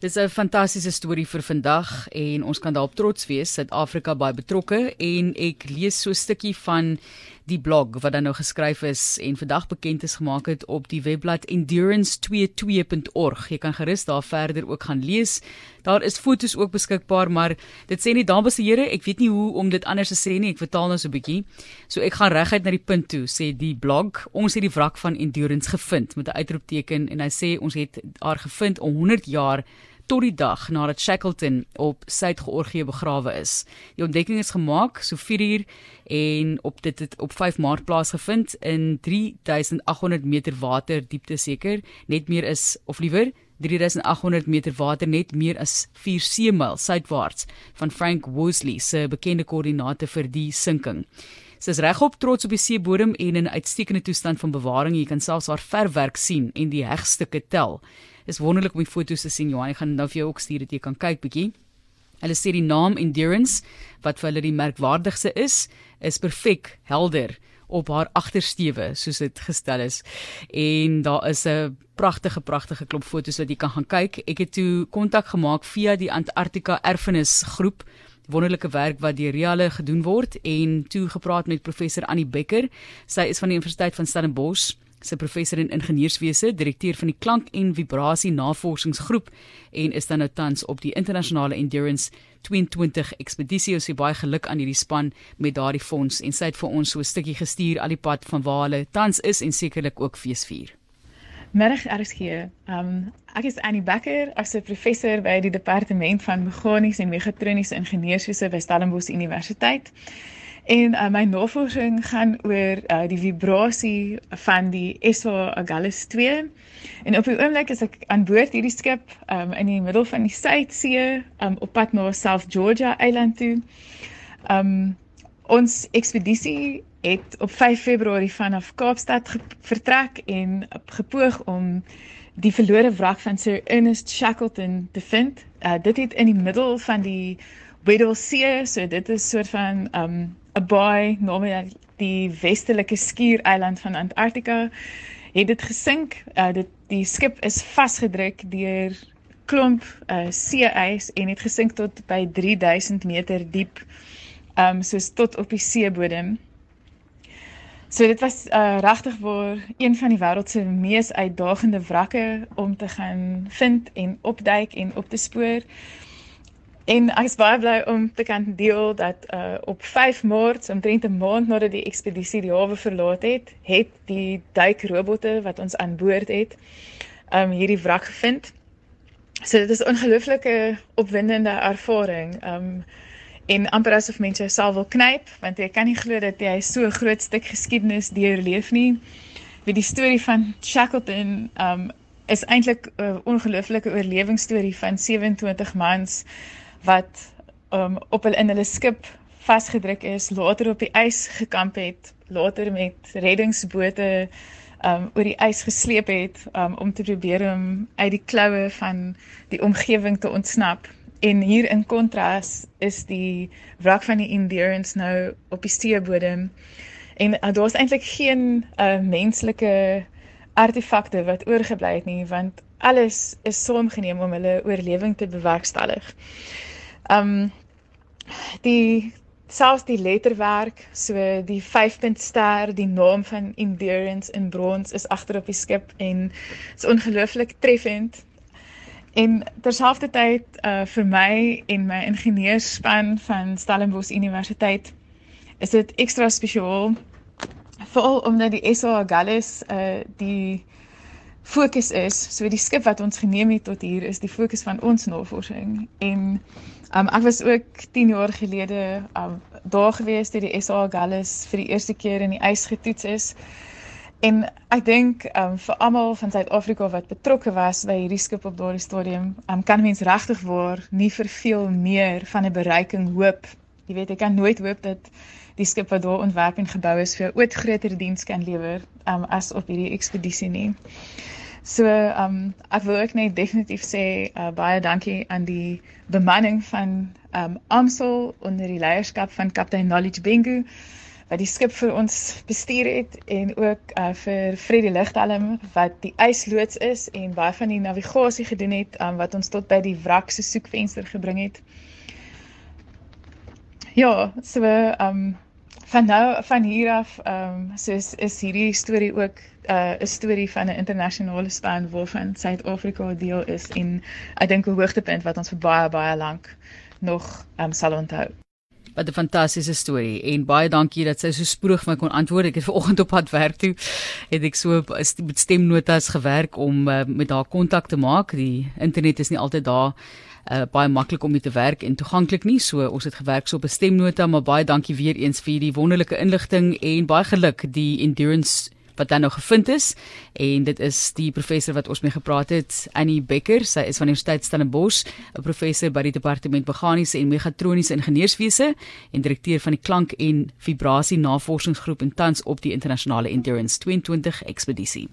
Dis 'n fantastiese storie vir vandag en ons kan daarop trots wees. Suid-Afrika baie betrokke en ek lees so 'n stukkie van die blog wat dan nou geskryf is en vandag bekend is gemaak het op die webblad endurance22.org. Jy kan gerus daar verder ook gaan lees. Daar is fotos ook beskikbaar, maar dit sê nie dames en here, ek weet nie hoe om dit anders te sê nie. Ek vertaal nou so 'n bietjie. So ek gaan reguit na die punt toe, sê die blog. Ons het die wrak van Endurance gevind met 'n uitroepteken en hy sê ons het haar gevind om 100 jaar tot die dag nadat Shackleton op Suid-Georgië begrawe is. Die ontdekking is gemaak so 4 uur en op dit het op 5 Maart plaasgevind in 3800 meter water diepte seker, net meer is of liewer 3800 meter water net meer as 4 seemil suidwaarts van Frank Woolsey se bekende koördinate vir die sinking. Sy is regop trots op die seebodem en in 'n uitstekende toestand van bewaring. Jy kan selfs haar verwerk sien en die hegstukke tel. Dis wonderlik om die foto's te sien. Johan, ek gaan nou vir jou ook stuur dat jy kan kyk bietjie. Hulle sê die naam Endurance wat vir hulle die merkwaardigste is, is perfek helder op haar agtersteewe soos dit gestel is. En daar is 'n pragtige pragtige klop foto's wat jy kan gaan kyk. Ek het toe kontak gemaak via die Antarktika Erfenis groep wonderlike werk wat deur Riale gedoen word en toe gepraat met professor Annie Becker. Sy is van die Universiteit van Stellenbosch sy professor in ingenieurswese, direkteur van die klank en vibrasie navorsingsgroep en is dan nou tans op die internasionale endurance 22 ekspedisie. Ons sê baie geluk aan hierdie span met daardie fonds en sy het vir ons so 'n stukkie gestuur al die pad van waar hulle tans is en sekerlik ook feesvier. Middag RSG. Um ehm, ek is Annie Becker, as 'n professor by die departement van meganiese en mechatroniese ingenieurswese by Stellenbosch Universiteit. En uh, my navorsing gaan oor uh, die vibrasie van die SA Agulhas 2. En op die oomblik is ek aan boord hierdie skip um, in die middel van die Suidsee um, op pad na South Georgia eiland toe. Um ons ekspedisie het op 5 Februarie vanaf Kaapstad vertrek en gepoog om die verlore wrak van Sir Ernest Shackleton te vind. Uh, dit het in die middel van die Weddell See, so dit is soort van um 'n baai naby die westelike skiereiland van Antarktika het dit gesink. Uh, dit die skip is vasgedruk deur klomp uh, see-ys en het gesink tot by 3000 meter diep. Um soos tot op die seebodem. So dit was uh, regtig waar een van die wêreld se mees uitdagende wrakke om te gaan vind en opduik en op te spoor. En ek is baie bly om te kan deel dat uh op 5 Maart, omtrent 'n maand nadat die ekspedisie die hawe verlaat het, het die duikrobotte wat ons aan boord het, um hierdie wrak gevind. So dit is 'n ongelooflike opwindende ervaring. Um en amper asof mense jouself wil knyp want jy kan nie glo dat jy so 'n groot stuk geskiedenis deurleef nie. Wie die storie van Shackleton um is eintlik 'n ongelooflike oorlewingsstorie van 27 mans wat um, op hulle in hulle skip vasgedruk is, later op die ys gekamp het, later met reddingsbote um oor die ys gesleep het um, om te probeer om uit die kloue van die omgewing te ontsnap. En hier in kontras is die wrak van die Endurance nou op die seebodem. En uh, daar's eintlik geen uh, menslike artefakte wat oorgebly het nie, want alles is saamgeneem om hulle oorlewing te bewerkstellig. Um die selfs die letterwerk, so die 5-punt ster, die naam van Endurance in brons is agter op die skip en is ongelooflik treffend. En terselfdertyd uh vir my en my ingenieurspan van Stellenbosch Universiteit is dit ekstra spesiaal veral omdat die SA Gallus uh die fokus is, so die skip wat ons geneem het tot hier is die fokus van ons navorsing. En um, ek was ook 10 jaar gelede um, daar gewees toe die SA Gallus vir die eerste keer in die ys getoets is. En ek dink um, vir almal van Suid-Afrika wat betrokke was by hierdie skip op daardie stadium um, kan mens regtig waar nie vir veel meer van 'n bereiking hoop. Jy weet ek kan nooit hoop dat die skip wat daar ontwerp en gebou is vir ooit groter diens kan lewer um, as op hierdie ekspedisie nie. So um ek wil ook net definitief sê uh, baie dankie aan die bemanning van um Amsel onder die leierskap van kaptein Knowledge Bengu wat die skip vir ons bestuur het en ook uh, vir Freddie Lighelm wat die ysloods is en baie van die navigasie gedoen het um, wat ons tot by die wrak se soekvenster gebring het. Ja, so ehm um, van nou van hier af ehm um, soos is hierdie storie ook uh, 'n uh, storie van 'n internasionale span waarvan Suid-Afrika deel is en ek dink 'n hoogtepunt wat ons vir baie baie lank nog um, sal onthou. Wat 'n fantastiese storie en baie dankie dat sy so spoedig my kon antwoord. Ek het vanoggend op pad werk toe het ek so met stemnotas gewerk om uh, met haar kontak te maak. Die internet is nie altyd daar uh, baie maklik om mee te werk en toeganklik nie. So ons het gewerk so op 'n stemnota, maar baie dankie weer eens vir die wonderlike inligting en baie geluk die endurance wat dan nou gevind is. En dit is die professor wat ons mee gepraat het Annie Becker. Sy is van die Universiteit Stellenbosch 'n professor by die departement meganiese en megatroniese ingenieurswese en direkteur van die klank en vibrasie navorsingsgroep en tans op die internasionale endurance 22 ekspedisie